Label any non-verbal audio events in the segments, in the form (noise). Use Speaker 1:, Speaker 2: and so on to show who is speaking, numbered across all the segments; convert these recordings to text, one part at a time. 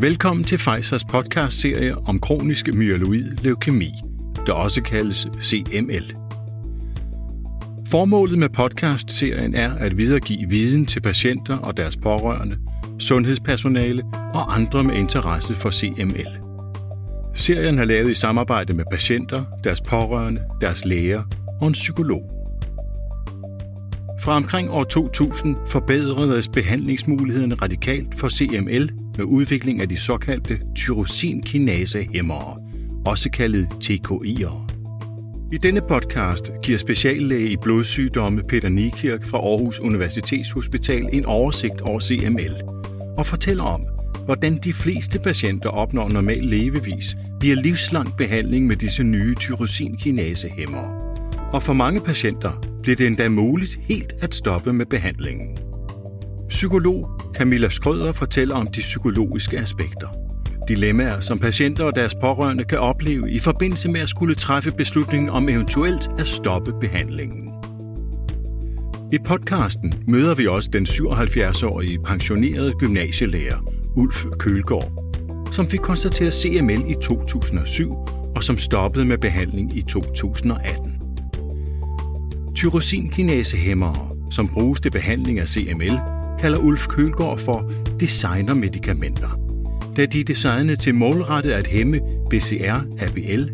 Speaker 1: Velkommen til Pfizers podcast-serie om kronisk myeloid leukemi, der også kaldes CML. Formålet med podcast-serien er at videregive viden til patienter og deres pårørende, sundhedspersonale og andre med interesse for CML. Serien er lavet i samarbejde med patienter, deres pårørende, deres læger og en psykolog. Fra omkring år 2000 forbedredes behandlingsmulighederne radikalt for CML med udvikling af de såkaldte tyrosinkinase-hæmmere, også kaldet TKI'er. I denne podcast giver speciallæge i blodsygdomme Peter Nikirk fra Aarhus Universitetshospital en oversigt over CML og fortæller om, hvordan de fleste patienter opnår normal levevis via livslang behandling med disse nye tyrosinkinase-hæmmere. Og for mange patienter bliver det endda muligt helt at stoppe med behandlingen. Psykolog Camilla Skrøder fortæller om de psykologiske aspekter. Dilemmaer, som patienter og deres pårørende kan opleve i forbindelse med at skulle træffe beslutningen om eventuelt at stoppe behandlingen. I podcasten møder vi også den 77-årige pensionerede gymnasielærer Ulf Kølgaard, som fik konstateret CML i 2007 og som stoppede med behandling i 2018. Tyrosinkinasehæmmere, som bruges til behandling af CML, kalder Ulf Kølgaard for designermedikamenter, da de er designet til målrettet at hæmme BCR-ABL,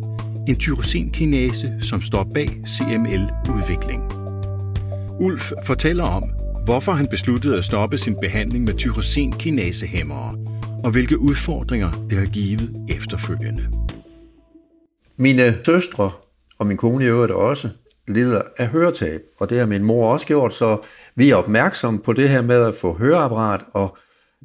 Speaker 1: en tyrosinkinase, som står bag CML-udvikling. Ulf fortæller om, hvorfor han besluttede at stoppe sin behandling med tyrosinkinasehæmmere, og hvilke udfordringer det har givet efterfølgende.
Speaker 2: Mine søstre og min kone i øvrigt også lider af høretab, og det har min mor også gjort, så vi er opmærksomme på det her med at få høreapparat, og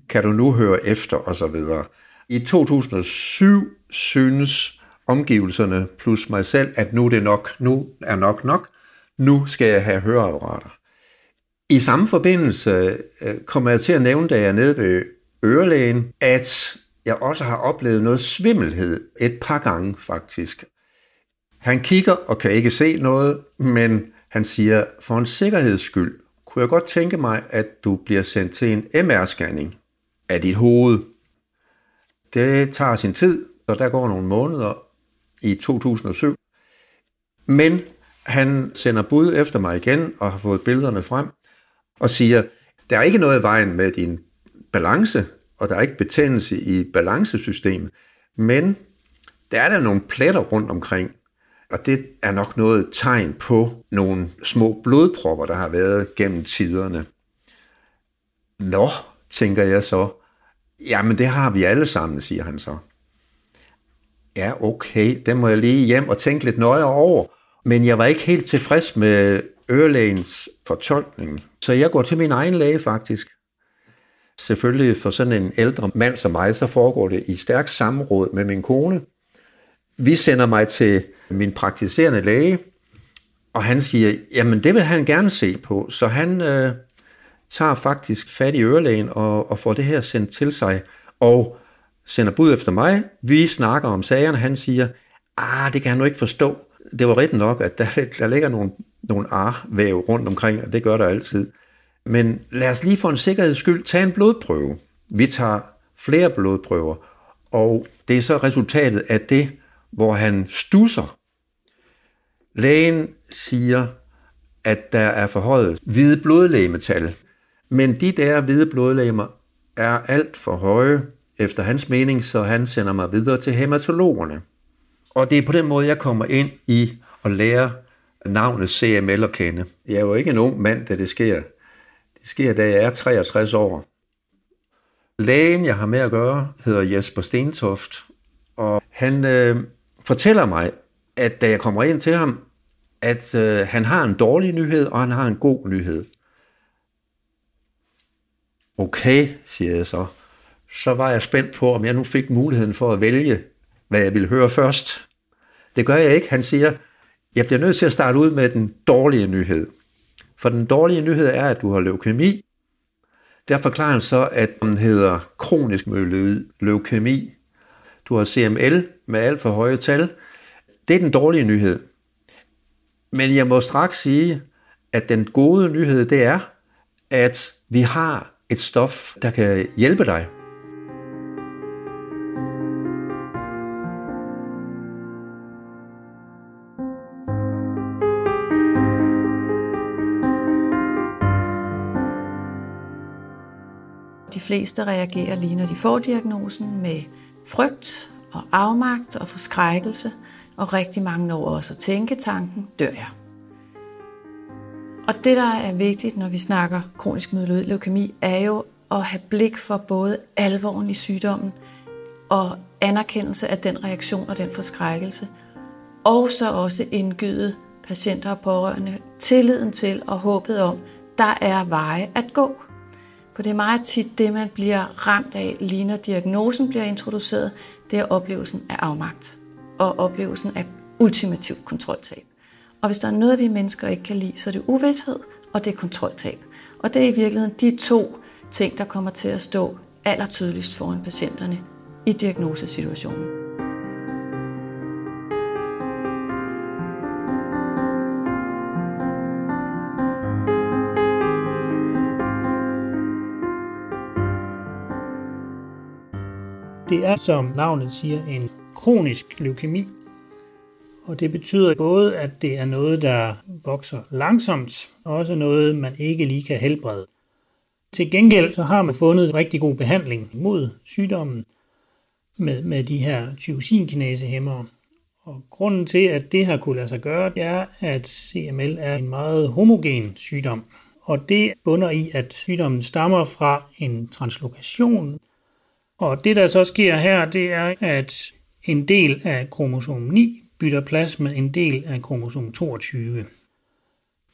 Speaker 2: kan du nu høre efter, og så videre. I 2007 synes omgivelserne plus mig selv, at nu er det nok, nu er nok nok, nu skal jeg have høreapparater. I samme forbindelse øh, kommer jeg til at nævne, da jeg er nede ved ørelægen, at jeg også har oplevet noget svimmelhed et par gange faktisk. Han kigger og kan ikke se noget, men han siger, for en sikkerheds skyld, kunne jeg godt tænke mig, at du bliver sendt til en MR-scanning af dit hoved. Det tager sin tid, og der går nogle måneder i 2007. Men han sender bud efter mig igen og har fået billederne frem og siger, der er ikke noget i vejen med din balance, og der er ikke betændelse i balancesystemet, men der er der nogle pletter rundt omkring, og det er nok noget tegn på nogle små blodpropper, der har været gennem tiderne. Nå, tænker jeg så. Jamen, det har vi alle sammen, siger han så. Ja, okay, det må jeg lige hjem og tænke lidt nøje over. Men jeg var ikke helt tilfreds med ørelægens fortolkning. Så jeg går til min egen læge faktisk. Selvfølgelig for sådan en ældre mand som mig, så foregår det i stærk samråd med min kone. Vi sender mig til min praktiserende læge, og han siger, jamen det vil han gerne se på, så han øh, tager faktisk fat i ørelægen og, og får det her sendt til sig, og sender bud efter mig. Vi snakker om sagerne, han siger, ah, det kan han nu ikke forstå. Det var rigtigt nok, at der, der ligger nogle, nogle arvæv rundt omkring, og det gør der altid. Men lad os lige for en sikkerheds skyld tage en blodprøve. Vi tager flere blodprøver, og det er så resultatet af det, hvor han stusser Lægen siger, at der er forhøjet hvide blodlægemetal, men de der hvide blodlægemer er alt for høje, efter hans mening, så han sender mig videre til hematologerne. Og det er på den måde, jeg kommer ind i at lære navnet CML at kende. Jeg er jo ikke en ung mand, da det sker. Det sker, da jeg er 63 år. Lægen, jeg har med at gøre, hedder Jesper Stentoft, og han øh, fortæller mig, at da jeg kommer ind til ham, at øh, han har en dårlig nyhed, og han har en god nyhed. Okay, siger jeg så. Så var jeg spændt på, om jeg nu fik muligheden for at vælge, hvad jeg ville høre først. Det gør jeg ikke. Han siger, jeg bliver nødt til at starte ud med den dårlige nyhed. For den dårlige nyhed er, at du har leukemi. Der forklarer han så, at den hedder kronisk leukemi. Du har CML med alt for høje tal. Det er den dårlige nyhed. Men jeg må straks sige, at den gode nyhed det er, at vi har et stof, der kan hjælpe dig.
Speaker 3: De fleste reagerer lige når de får diagnosen med frygt og afmagt og forskrækkelse, og rigtig mange når også at tænke tanken, dør jeg. Og det, der er vigtigt, når vi snakker kronisk myeloid leukemi, er jo at have blik for både alvoren i sygdommen og anerkendelse af den reaktion og den forskrækkelse, og så også indgyde patienter og pårørende tilliden til og håbet om, der er veje at gå. For det er meget tit det, man bliver ramt af, lige når diagnosen bliver introduceret, det er oplevelsen af afmagt og oplevelsen af ultimativt kontroltab. Og hvis der er noget, vi mennesker ikke kan lide, så er det uvidshed, og det er kontroltab. Og det er i virkeligheden de to ting, der kommer til at stå allertydeligst foran patienterne i diagnosesituationen.
Speaker 4: Det er, som navnet siger, en kronisk leukemi, og det betyder både, at det er noget, der vokser langsomt, og også noget, man ikke lige kan helbrede. Til gengæld så har man fundet rigtig god behandling mod sygdommen med, med de her tyrosinkinasehæmmere. Og grunden til, at det har kunne lade sig gøre, er, at CML er en meget homogen sygdom. Og det bunder i, at sygdommen stammer fra en translokation. Og det, der så sker her, det er, at en del af kromosom 9 bytter plads med en del af kromosom 22.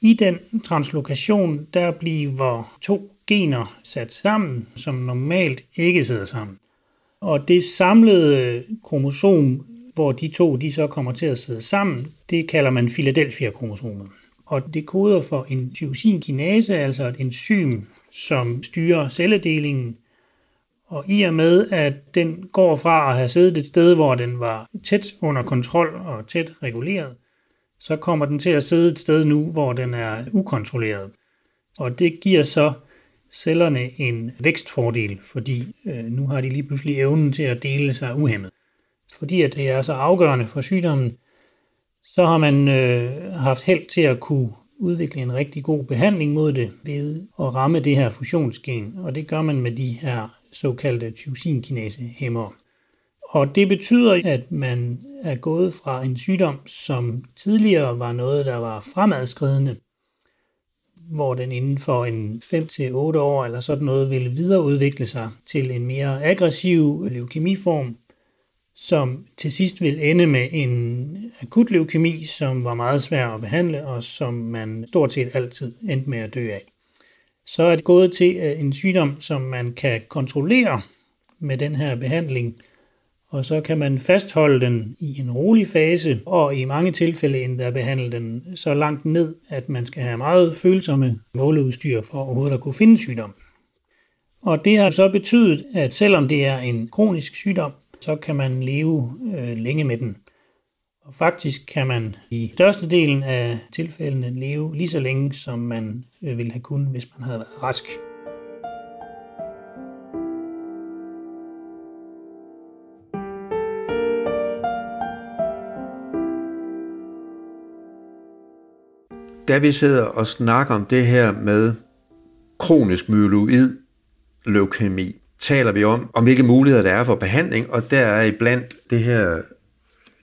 Speaker 4: I den translokation, der bliver to gener sat sammen, som normalt ikke sidder sammen. Og det samlede kromosom, hvor de to de så kommer til at sidde sammen, det kalder man Philadelphia-kromosomet. Og det koder for en tyrosinkinase, altså et enzym, som styrer celledelingen. Og i og med, at den går fra at have siddet et sted, hvor den var tæt under kontrol og tæt reguleret, så kommer den til at sidde et sted nu, hvor den er ukontrolleret. Og det giver så cellerne en vækstfordel, fordi øh, nu har de lige pludselig evnen til at dele sig uhemmet. Fordi at det er så afgørende for sygdommen, så har man øh, haft held til at kunne udvikle en rigtig god behandling mod det ved at ramme det her fusionsgen, og det gør man med de her såkaldte tyrosinkinasehæmmer. Og det betyder, at man er gået fra en sygdom, som tidligere var noget, der var fremadskridende, hvor den inden for en 5-8 år eller sådan noget ville videreudvikle sig til en mere aggressiv leukemiform, som til sidst vil ende med en akut leukemi, som var meget svær at behandle, og som man stort set altid endte med at dø af. Så er det gået til en sygdom, som man kan kontrollere med den her behandling, og så kan man fastholde den i en rolig fase, og i mange tilfælde endda behandle den så langt ned, at man skal have meget følsomme måleudstyr for overhovedet at kunne finde sygdommen. Og det har så betydet, at selvom det er en kronisk sygdom, så kan man leve øh, længe med den. Og faktisk kan man i størstedelen af tilfældene leve lige så længe, som man øh, ville have kunnet, hvis man havde været rask.
Speaker 2: da vi sidder og snakker om det her med kronisk myeloid leukemi, taler vi om, om hvilke muligheder der er for behandling, og der er iblandt det her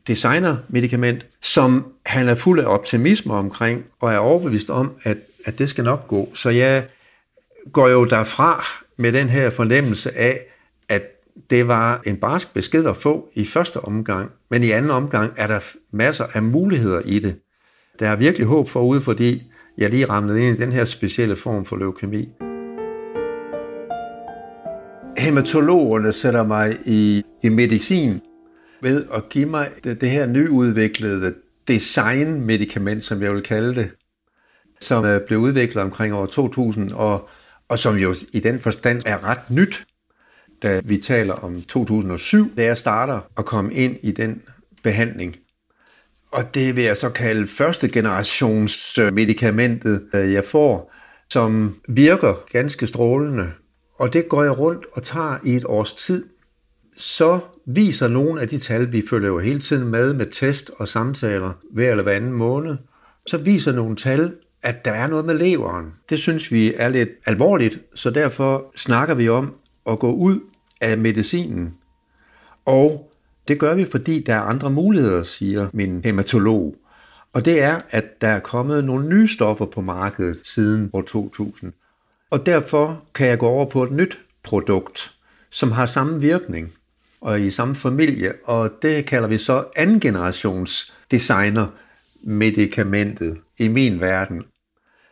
Speaker 2: designer-medicament, som han er fuld af optimisme omkring, og er overbevist om, at, at det skal nok gå. Så jeg går jo derfra med den her fornemmelse af, at det var en barsk besked at få i første omgang, men i anden omgang er der masser af muligheder i det. Der er virkelig håb forude, fordi jeg lige ramlede ind i den her specielle form for leukemi. Hematologerne sætter mig i, i medicin ved at give mig det, det her nyudviklede design-medicament, som jeg vil kalde det, som øh, blev udviklet omkring år 2000, og, og som jo i den forstand er ret nyt, da vi taler om 2007, da jeg starter at komme ind i den behandling. Og det vil jeg så kalde første generations øh, medicamentet, øh, jeg får, som virker ganske strålende. Og det går jeg rundt og tager i et års tid. Så viser nogle af de tal, vi følger jo hele tiden med med test og samtaler hver eller hver anden måned, så viser nogle tal, at der er noget med leveren. Det synes vi er lidt alvorligt, så derfor snakker vi om, at gå ud af medicinen. Og det gør vi, fordi der er andre muligheder, siger min hematolog. Og det er, at der er kommet nogle nye stoffer på markedet siden år 2000. Og derfor kan jeg gå over på et nyt produkt, som har samme virkning og i samme familie, og det kalder vi så anden generations designer medicamentet i min verden.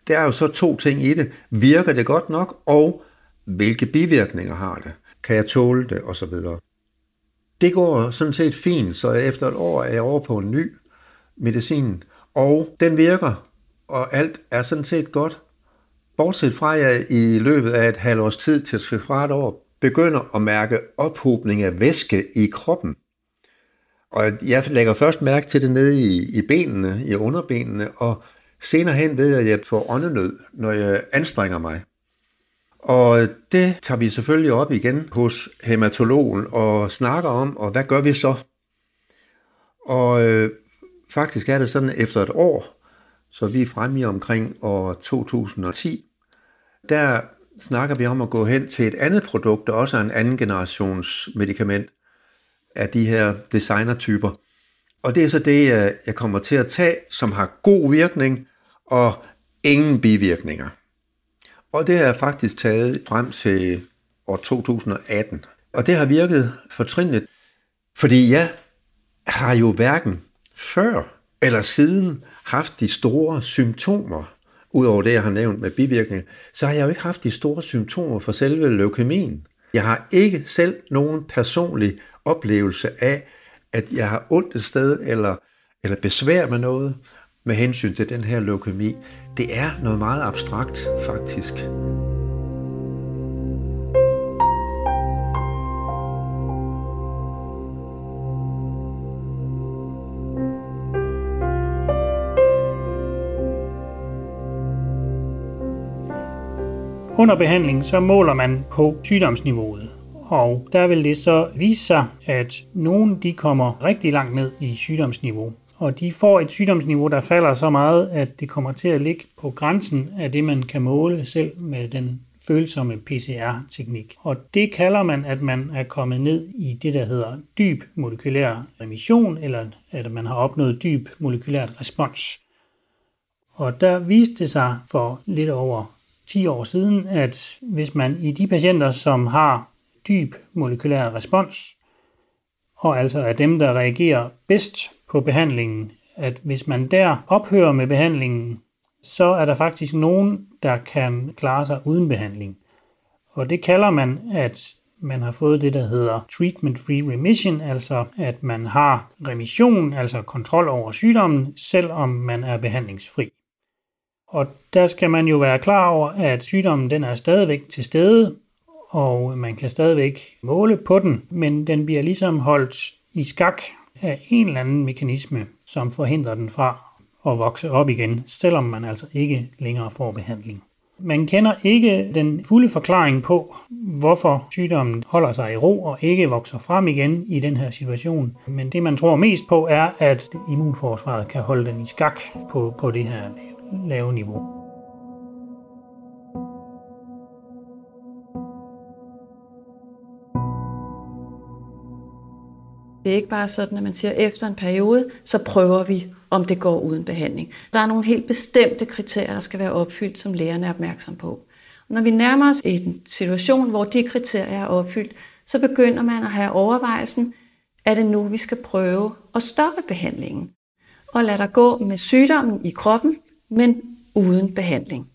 Speaker 2: Der er jo så to ting i det. Virker det godt nok, og hvilke bivirkninger har det? Kan jeg tåle det? Og så videre. Det går sådan set fint, så efter et år er jeg over på en ny medicin, og den virker, og alt er sådan set godt. Bortset fra, at jeg i løbet af et halvt års tid til et kvart år begynder at mærke ophobning af væske i kroppen. Og jeg lægger først mærke til det nede i, i benene, i underbenene, og senere hen ved jeg, at jeg får åndenød, når jeg anstrenger mig. Og det tager vi selvfølgelig op igen hos hematologen og snakker om, og hvad gør vi så? Og øh, faktisk er det sådan, efter et år, så vi er fremme i omkring år 2010, der snakker vi om at gå hen til et andet produkt, der også er en anden generations medicament af de her designertyper. Og det er så det, jeg kommer til at tage, som har god virkning og ingen bivirkninger. Og det har jeg faktisk taget frem til år 2018. Og det har virket fortrinligt, fordi jeg har jo hverken før eller siden haft de store symptomer, udover det, jeg har nævnt med bivirkninger, så har jeg jo ikke haft de store symptomer for selve leukemien. Jeg har ikke selv nogen personlig oplevelse af, at jeg har ondt et sted eller, eller besvær med noget med hensyn til den her leukemi. Det er noget meget abstrakt, faktisk.
Speaker 4: Under behandling så måler man på sygdomsniveauet, og der vil det så vise sig, at nogen de kommer rigtig langt ned i sygdomsniveau, og de får et sygdomsniveau, der falder så meget, at det kommer til at ligge på grænsen af det, man kan måle selv med den følsomme PCR-teknik. Og det kalder man, at man er kommet ned i det, der hedder dyb molekylær remission, eller at man har opnået dyb molekylær respons. Og der viste det sig for lidt over 10 år siden, at hvis man i de patienter, som har dyb molekylær respons, og altså er dem, der reagerer bedst på behandlingen, at hvis man der ophører med behandlingen, så er der faktisk nogen, der kan klare sig uden behandling. Og det kalder man, at man har fået det, der hedder treatment-free remission, altså at man har remission, altså kontrol over sygdommen, selvom man er behandlingsfri. Og der skal man jo være klar over, at sygdommen den er stadigvæk til stede, og man kan stadigvæk måle på den, men den bliver ligesom holdt i skak af en eller anden mekanisme, som forhindrer den fra at vokse op igen, selvom man altså ikke længere får behandling. Man kender ikke den fulde forklaring på, hvorfor sygdommen holder sig i ro og ikke vokser frem igen i den her situation. Men det man tror mest på er, at immunforsvaret kan holde den i skak på, på det her lave niveau.
Speaker 3: Det er ikke bare sådan, at man siger, at efter en periode, så prøver vi, om det går uden behandling. Der er nogle helt bestemte kriterier, der skal være opfyldt, som lægerne er opmærksom på. Og når vi nærmer os en situation, hvor de kriterier er opfyldt, så begynder man at have overvejelsen, er det nu, vi skal prøve at stoppe behandlingen og lade der gå med sygdommen i kroppen, men uden behandling.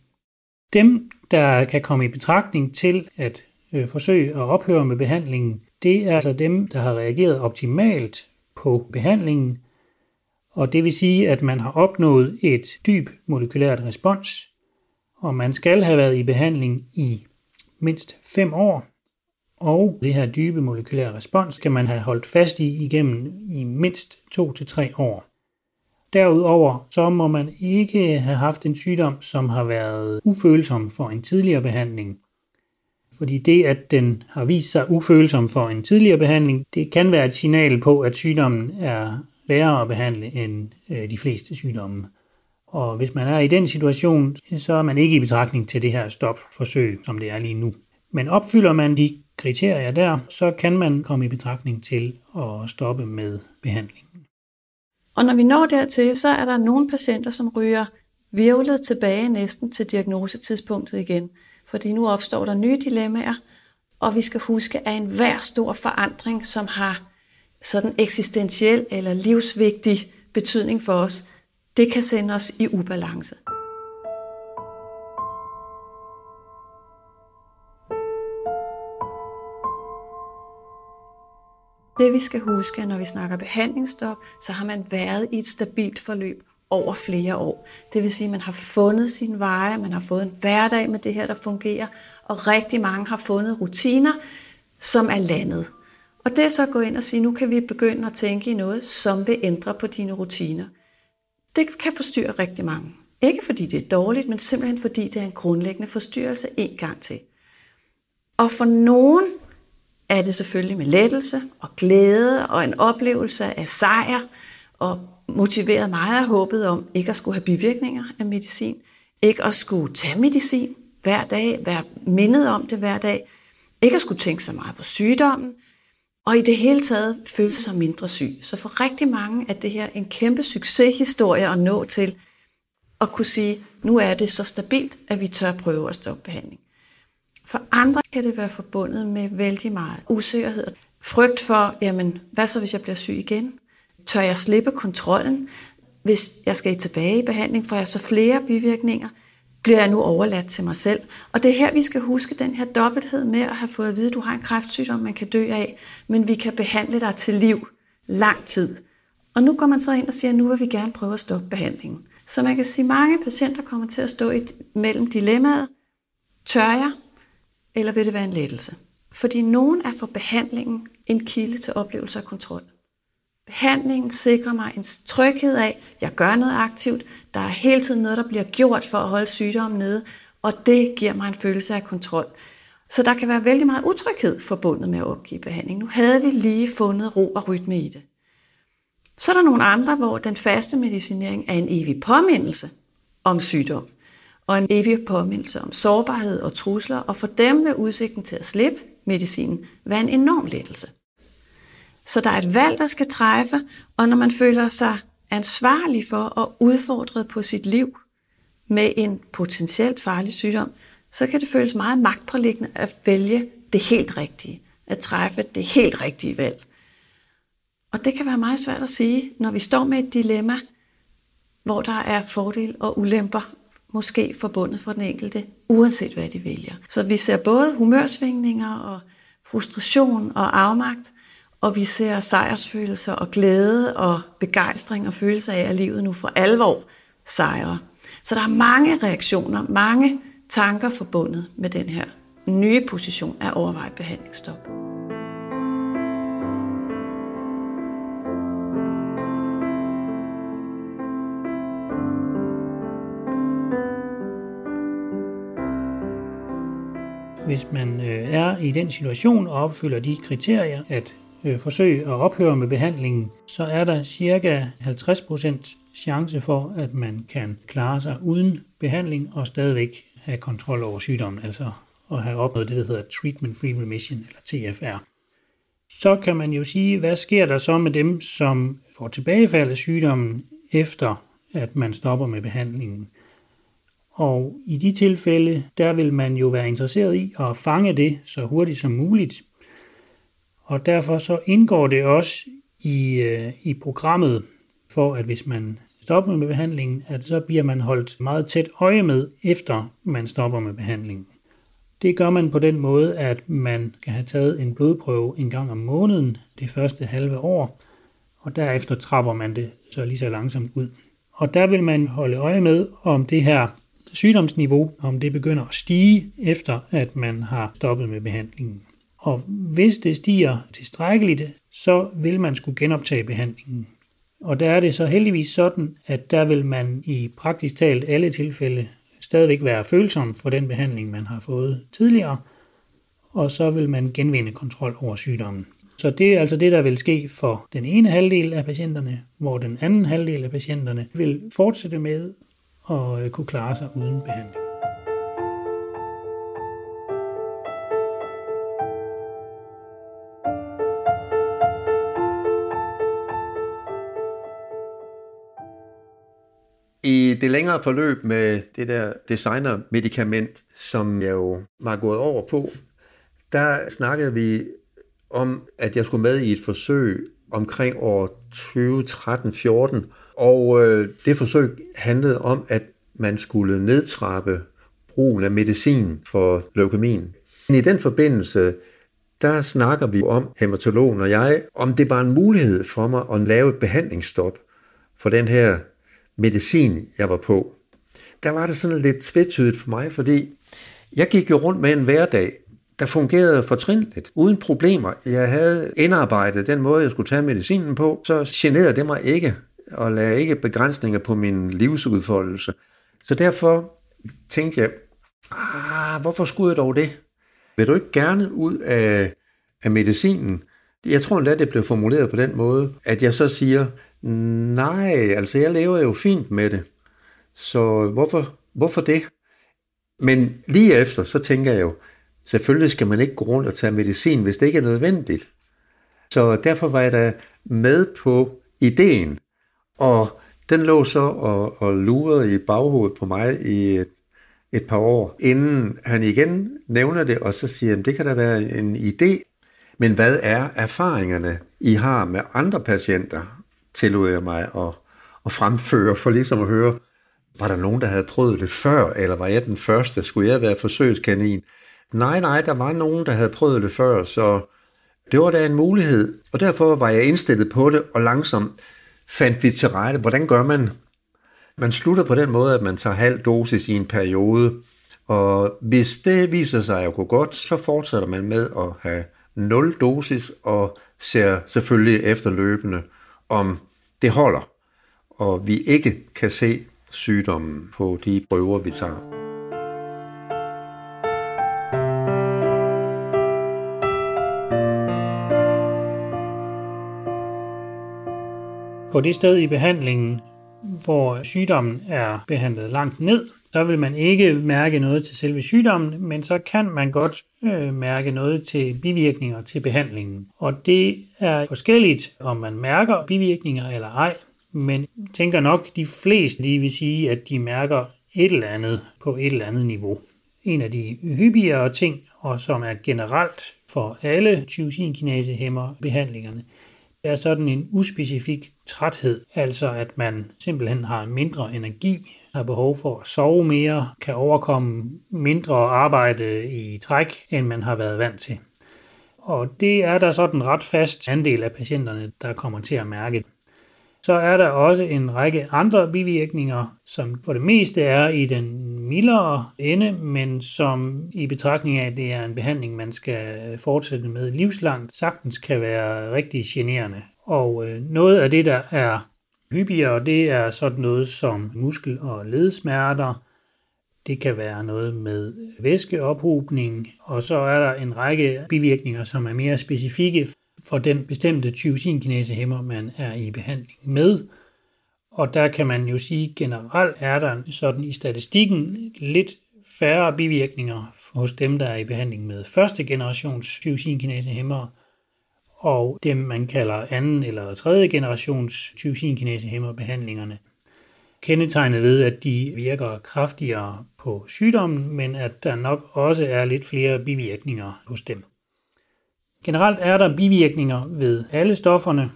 Speaker 4: Dem, der kan komme i betragtning til at øh, forsøge at ophøre med behandlingen, det er altså dem, der har reageret optimalt på behandlingen, og det vil sige, at man har opnået et dyb molekylært respons, og man skal have været i behandling i mindst 5 år, og det her dybe molekylære respons skal man have holdt fast i igennem i mindst 2-3 år. Derudover så må man ikke have haft en sygdom, som har været ufølsom for en tidligere behandling. Fordi det, at den har vist sig ufølsom for en tidligere behandling, det kan være et signal på, at sygdommen er værre at behandle end øh, de fleste sygdomme. Og hvis man er i den situation, så er man ikke i betragtning til det her stopforsøg, som det er lige nu. Men opfylder man de kriterier der, så kan man komme i betragtning til at stoppe med behandlingen.
Speaker 3: Og når vi når dertil, så er der nogle patienter, som ryger virvlet tilbage næsten til diagnosetidspunktet igen. Fordi nu opstår der nye dilemmaer, og vi skal huske, at enhver stor forandring, som har sådan eksistentiel eller livsvigtig betydning for os, det kan sende os i ubalance. Det vi skal huske, når vi snakker behandlingsstop, så har man været i et stabilt forløb over flere år. Det vil sige, at man har fundet sin veje, man har fået en hverdag med det her, der fungerer, og rigtig mange har fundet rutiner, som er landet. Og det er så at gå ind og sige, nu kan vi begynde at tænke i noget, som vil ændre på dine rutiner. Det kan forstyrre rigtig mange. Ikke fordi det er dårligt, men simpelthen fordi det er en grundlæggende forstyrrelse en gang til. Og for nogen er det selvfølgelig med lettelse og glæde og en oplevelse af sejr og motiveret meget af håbet om ikke at skulle have bivirkninger af medicin, ikke at skulle tage medicin hver dag, være mindet om det hver dag, ikke at skulle tænke så meget på sygdommen, og i det hele taget føle sig mindre syg. Så for rigtig mange er det her en kæmpe succeshistorie at nå til at kunne sige, nu er det så stabilt, at vi tør prøve at stoppe behandling. For andre kan det være forbundet med vældig meget usikkerhed. Frygt for, jamen, hvad så hvis jeg bliver syg igen? Tør jeg slippe kontrollen? Hvis jeg skal tilbage i behandling, får jeg så flere bivirkninger? Bliver jeg nu overladt til mig selv? Og det er her, vi skal huske den her dobbelthed med at have fået at vide, at du har en kræftsygdom, man kan dø af, men vi kan behandle dig til liv lang tid. Og nu går man så ind og siger, at nu vil vi gerne prøve at stoppe behandlingen. Så man kan sige, at mange patienter kommer til at stå i, mellem dilemmaet, tør jeg, eller vil det være en lettelse? Fordi nogen er for behandlingen en kilde til oplevelse af kontrol. Behandlingen sikrer mig en tryghed af, at jeg gør noget aktivt, der er hele tiden noget, der bliver gjort for at holde sygdommen nede, og det giver mig en følelse af kontrol. Så der kan være vældig meget utryghed forbundet med at opgive behandling. Nu havde vi lige fundet ro og rytme i det. Så er der nogle andre, hvor den faste medicinering er en evig påmindelse om sygdom og en evig påmindelse om sårbarhed og trusler, og for dem vil udsigten til at slippe medicinen være en enorm lettelse. Så der er et valg, der skal træffe, og når man føler sig ansvarlig for og udfordret på sit liv med en potentielt farlig sygdom, så kan det føles meget magtpålæggende at vælge det helt rigtige, at træffe det helt rigtige valg. Og det kan være meget svært at sige, når vi står med et dilemma, hvor der er fordele og ulemper måske forbundet for den enkelte, uanset hvad de vælger. Så vi ser både humørsvingninger og frustration og afmagt, og vi ser sejrsfølelser og glæde og begejstring og følelse af, at livet nu for alvor sejrer. Så der er mange reaktioner, mange tanker forbundet med den her nye position af overvejet behandlingsstop.
Speaker 4: Hvis man øh, er i den situation og opfylder de kriterier, at øh, forsøge at ophøre med behandlingen, så er der cirka 50% chance for, at man kan klare sig uden behandling og stadigvæk have kontrol over sygdommen, altså at have opnået det, der hedder Treatment Free Remission, eller TFR. Så kan man jo sige, hvad sker der så med dem, som får tilbagefald af sygdommen, efter at man stopper med behandlingen? Og i de tilfælde, der vil man jo være interesseret i at fange det så hurtigt som muligt. Og derfor så indgår det også i, øh, i programmet, for at hvis man stopper med behandlingen, at så bliver man holdt meget tæt øje med, efter man stopper med behandlingen. Det gør man på den måde, at man kan have taget en blodprøve en gang om måneden det første halve år, og derefter trapper man det så lige så langsomt ud. Og der vil man holde øje med, om det her sygdomsniveau, om det begynder at stige, efter at man har stoppet med behandlingen. Og hvis det stiger tilstrækkeligt, så vil man skulle genoptage behandlingen. Og der er det så heldigvis sådan, at der vil man i praktisk talt alle tilfælde stadigvæk være følsom for den behandling, man har fået tidligere, og så vil man genvinde kontrol over sygdommen. Så det er altså det, der vil ske for den ene halvdel af patienterne, hvor den anden halvdel af patienterne vil fortsætte med og øh, kunne klare sig uden behandling.
Speaker 2: I det længere forløb med det der designer-medikament, som jeg jo var gået over på, der snakkede vi om, at jeg skulle med i et forsøg omkring år 2013-14, og øh, det forsøg handlede om, at man skulle nedtrappe brugen af medicin for leukemien. I den forbindelse, der snakker vi om, hematologen og jeg, om det var en mulighed for mig at lave et behandlingsstop for den her medicin, jeg var på. Der var det sådan lidt tvetydigt for mig, fordi jeg gik jo rundt med en hverdag, der fungerede fortrinligt, uden problemer. Jeg havde indarbejdet den måde, jeg skulle tage medicinen på, så generede det mig ikke, og lagde ikke begrænsninger på min livsudfoldelse. Så derfor tænkte jeg, ah, hvorfor skulle jeg dog det? Vil du ikke gerne ud af, af medicinen? Jeg tror endda, det blev formuleret på den måde, at jeg så siger, nej, altså jeg lever jo fint med det. Så hvorfor, hvorfor det? Men lige efter, så tænker jeg jo, selvfølgelig skal man ikke gå rundt og tage medicin, hvis det ikke er nødvendigt. Så derfor var jeg da med på ideen, og den lå så og, og lurede i baghovedet på mig i et, et par år, inden han igen nævner det, og så siger han, det kan da være en idé, men hvad er erfaringerne, I har med andre patienter, tillod jeg mig at, at fremføre, for ligesom at høre, var der nogen, der havde prøvet det før, eller var jeg den første? Skulle jeg være forsøgskanin? Nej, nej, der var nogen, der havde prøvet det før, så det var da en mulighed, og derfor var jeg indstillet på det, og langsomt fandt vi til rette. Hvordan gør man? Man slutter på den måde, at man tager halv dosis i en periode, og hvis det viser sig at gå godt, så fortsætter man med at have nul dosis og ser selvfølgelig efterløbende, om det holder, og vi ikke kan se sygdommen på de prøver, vi tager.
Speaker 4: På det sted i behandlingen, hvor sygdommen er behandlet langt ned, så vil man ikke mærke noget til selve sygdommen, men så kan man godt øh, mærke noget til bivirkninger til behandlingen. Og det er forskelligt, om man mærker bivirkninger eller ej, men tænker nok, de fleste lige vil sige, at de mærker et eller andet på et eller andet niveau. En af de hyppigere ting, og som er generelt for alle tyrosinkinasehæmmer behandlingerne, er sådan en uspecifik træthed, altså at man simpelthen har mindre energi, har behov for at sove mere, kan overkomme mindre arbejde i træk, end man har været vant til. Og det er der sådan ret fast andel af patienterne, der kommer til at mærke. Så er der også en række andre bivirkninger, som for det meste er i den mildere ende, men som i betragtning af, at det er en behandling, man skal fortsætte med livslangt, sagtens kan være rigtig generende. Og øh, noget af det, der er hyppigere, det er sådan noget som muskel- og ledsmerter. Det kan være noget med væskeophobning, og så er der en række bivirkninger, som er mere specifikke for den bestemte tyrosinkinasehæmmer, man er i behandling med. Og der kan man jo sige, generelt er der sådan i statistikken lidt færre bivirkninger hos dem, der er i behandling med første generations tyrosinkinasehæmmere, og dem, man kalder anden eller tredje generations tyrosinkinasehæmmer behandlingerne. Kendetegnet ved, at de virker kraftigere på sygdommen, men at der nok også er lidt flere bivirkninger hos dem. Generelt er der bivirkninger ved alle stofferne,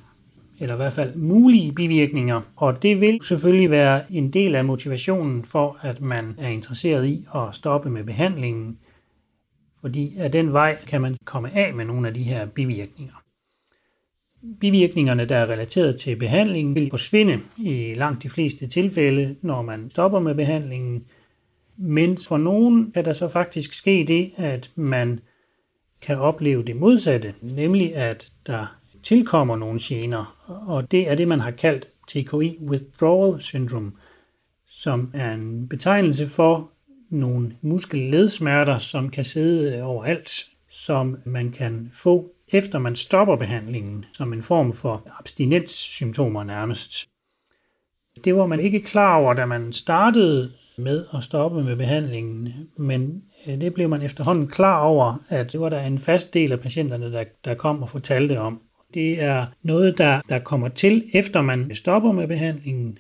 Speaker 4: eller i hvert fald mulige bivirkninger, og det vil selvfølgelig være en del af motivationen for, at man er interesseret i at stoppe med behandlingen, fordi af den vej kan man komme af med nogle af de her bivirkninger. Bivirkningerne, der er relateret til behandlingen, vil forsvinde i langt de fleste tilfælde, når man stopper med behandlingen. Men for nogen kan der så faktisk ske det, at man kan opleve det modsatte, nemlig at der tilkommer nogle gener, og det er det, man har kaldt TKI Withdrawal Syndrome, som er en betegnelse for nogle muskelledsmerter, som kan sidde overalt, som man kan få efter man stopper behandlingen, som en form for abstinenssymptomer nærmest. Det var man ikke klar over, da man startede med at stoppe med behandlingen, men øh, det blev man efterhånden klar over, at det var der en fast del af patienterne, der, der kom og fortalte om. Det er noget, der, der kommer til, efter man stopper med behandlingen.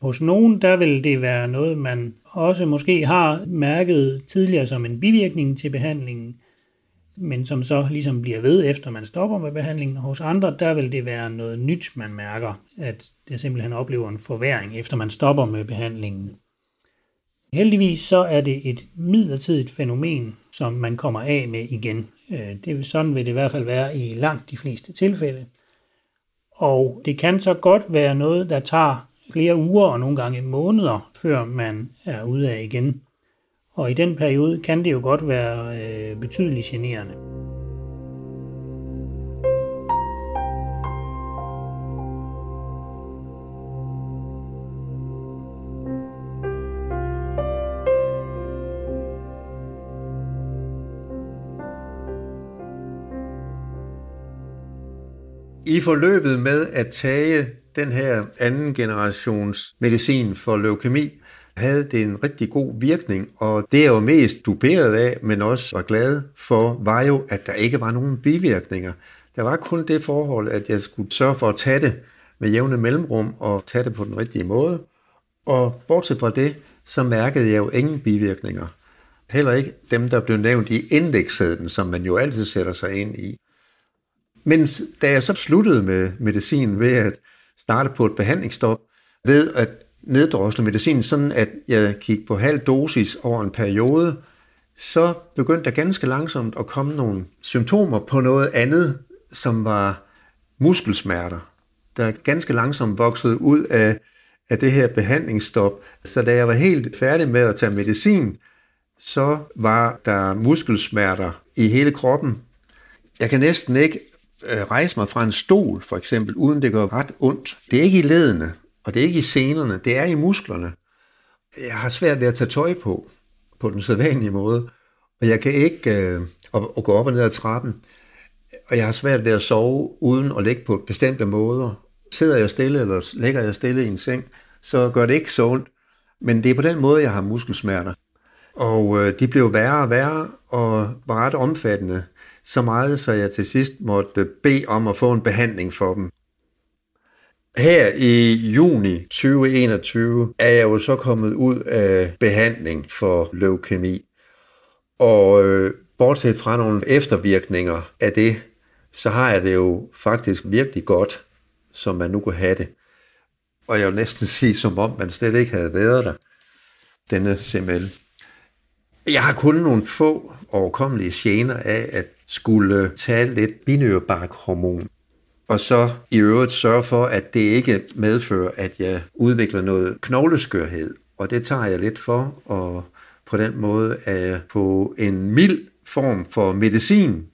Speaker 4: Hos nogen, der vil det være noget, man også måske har mærket tidligere som en bivirkning til behandlingen, men som så ligesom bliver ved, efter man stopper med behandlingen. Hos andre, der vil det være noget nyt, man mærker, at det simpelthen oplever en forværing, efter man stopper med behandlingen. Heldigvis så er det et midlertidigt fænomen, som man kommer af med igen. Øh, det vil sådan vil det i hvert fald være i langt de fleste tilfælde. Og det kan så godt være noget, der tager flere uger og nogle gange måneder, før man er ude af igen. Og i den periode kan det jo godt være øh, betydeligt generende.
Speaker 2: I forløbet med at tage den her anden generations medicin for leukemi, havde det en rigtig god virkning, og det jeg var mest duperet af, men også var glad for, var jo, at der ikke var nogen bivirkninger. Der var kun det forhold, at jeg skulle sørge for at tage det med jævne mellemrum og tage det på den rigtige måde. Og bortset fra det, så mærkede jeg jo ingen bivirkninger. Heller ikke dem, der blev nævnt i indekssæden, som man jo altid sætter sig ind i. Men da jeg så sluttede med medicin ved at starte på et behandlingsstop, ved at neddrosle medicin, sådan at jeg gik på halv dosis over en periode, så begyndte der ganske langsomt at komme nogle symptomer på noget andet, som var muskelsmerter, der ganske langsomt voksede ud af, af det her behandlingsstop. Så da jeg var helt færdig med at tage medicin, så var der muskelsmerter i hele kroppen. Jeg kan næsten ikke Øh, rejse mig fra en stol, for eksempel, uden det gør ret ondt. Det er ikke i ledene, og det er ikke i senerne, det er i musklerne. Jeg har svært ved at tage tøj på, på den sædvanlige måde, og jeg kan ikke øh, og, at gå op og ned ad trappen, og jeg har svært ved at sove uden at ligge på bestemte måder. Sidder jeg stille, eller ligger jeg stille i en seng, så gør det ikke så ondt, men det er på den måde, jeg har muskelsmerter. Og øh, de blev værre og værre, og var ret omfattende. Så meget, så jeg til sidst måtte bede om at få en behandling for dem. Her i juni 2021 er jeg jo så kommet ud af behandling for leukemi. Og øh, bortset fra nogle eftervirkninger af det, så har jeg det jo faktisk virkelig godt, som man nu kunne have det. Og jeg vil næsten (laughs) sige, som om man slet ikke havde været der, denne CML. Jeg har kun nogle få overkommelige gener af at skulle tage lidt binyrbarkhormon og så i øvrigt sørge for, at det ikke medfører, at jeg udvikler noget knogleskørhed. Og det tager jeg lidt for, og på den måde er jeg på en mild form for medicin,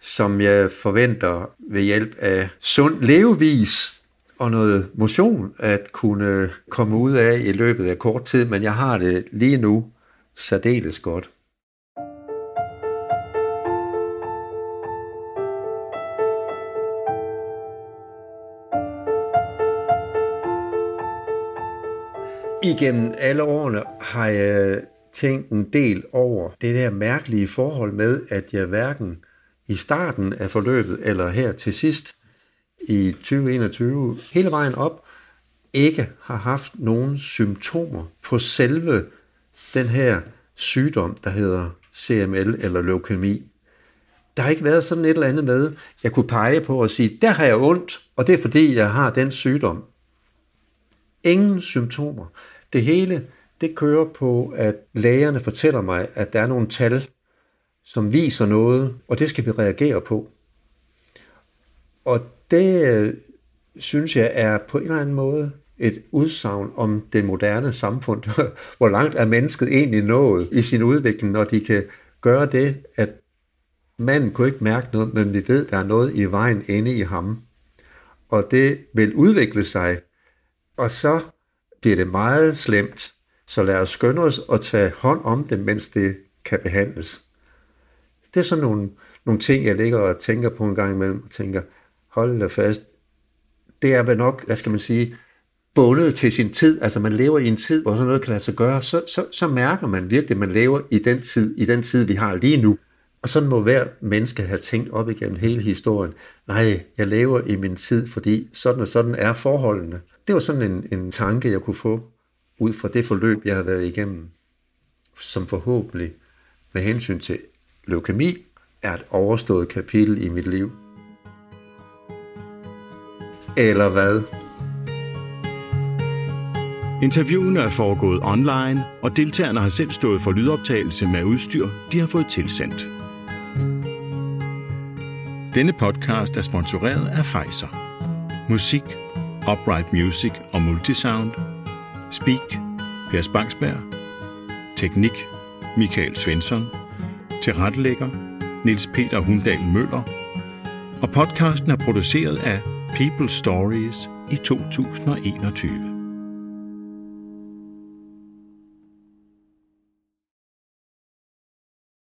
Speaker 2: som jeg forventer ved hjælp af sund levevis og noget motion at kunne komme ud af i løbet af kort tid, men jeg har det lige nu særdeles godt. Igennem alle årene har jeg tænkt en del over det der mærkelige forhold med, at jeg hverken i starten af forløbet eller her til sidst i 2021 hele vejen op ikke har haft nogen symptomer på selve den her sygdom, der hedder CML eller leukemi. Der har ikke været sådan et eller andet med, jeg kunne pege på og sige, der har jeg ondt, og det er fordi, jeg har den sygdom. Ingen symptomer. Det hele, det kører på, at lægerne fortæller mig, at der er nogle tal, som viser noget, og det skal vi reagere på. Og det øh, synes jeg er på en eller anden måde et udsagn om det moderne samfund. (laughs) Hvor langt er mennesket egentlig nået i sin udvikling, når de kan gøre det, at manden kunne ikke mærke noget, men vi ved, der er noget i vejen inde i ham. Og det vil udvikle sig. Og så bliver det meget slemt, så lad os skynde os at tage hånd om det, mens det kan behandles. Det er sådan nogle, nogle ting, jeg ligger og tænker på en gang imellem, og tænker, hold da fast, det er vel nok, hvad skal man sige, bundet til sin tid, altså man lever i en tid, hvor sådan noget kan lade sig gøre, så, så, så mærker man virkelig, at man lever i den tid, i den tid, vi har lige nu. Og sådan må hver menneske have tænkt op igennem hele historien. Nej, jeg lever i min tid, fordi sådan og sådan er forholdene det var sådan en, en tanke, jeg kunne få ud fra det forløb, jeg har været igennem, som forhåbentlig med hensyn til leukemi er et overstået kapitel i mit liv. Eller hvad?
Speaker 1: Interviewene er foregået online, og deltagerne har selv stået for lydoptagelse med udstyr, de har fået tilsendt. Denne podcast er sponsoreret af Pfizer. Musik, Upright Music og Multisound. Speak, Per Spangsberg. Teknik, Michael Svensson. Tilrettelægger, Niels Peter Hundal Møller. Og podcasten er produceret af People Stories i 2021.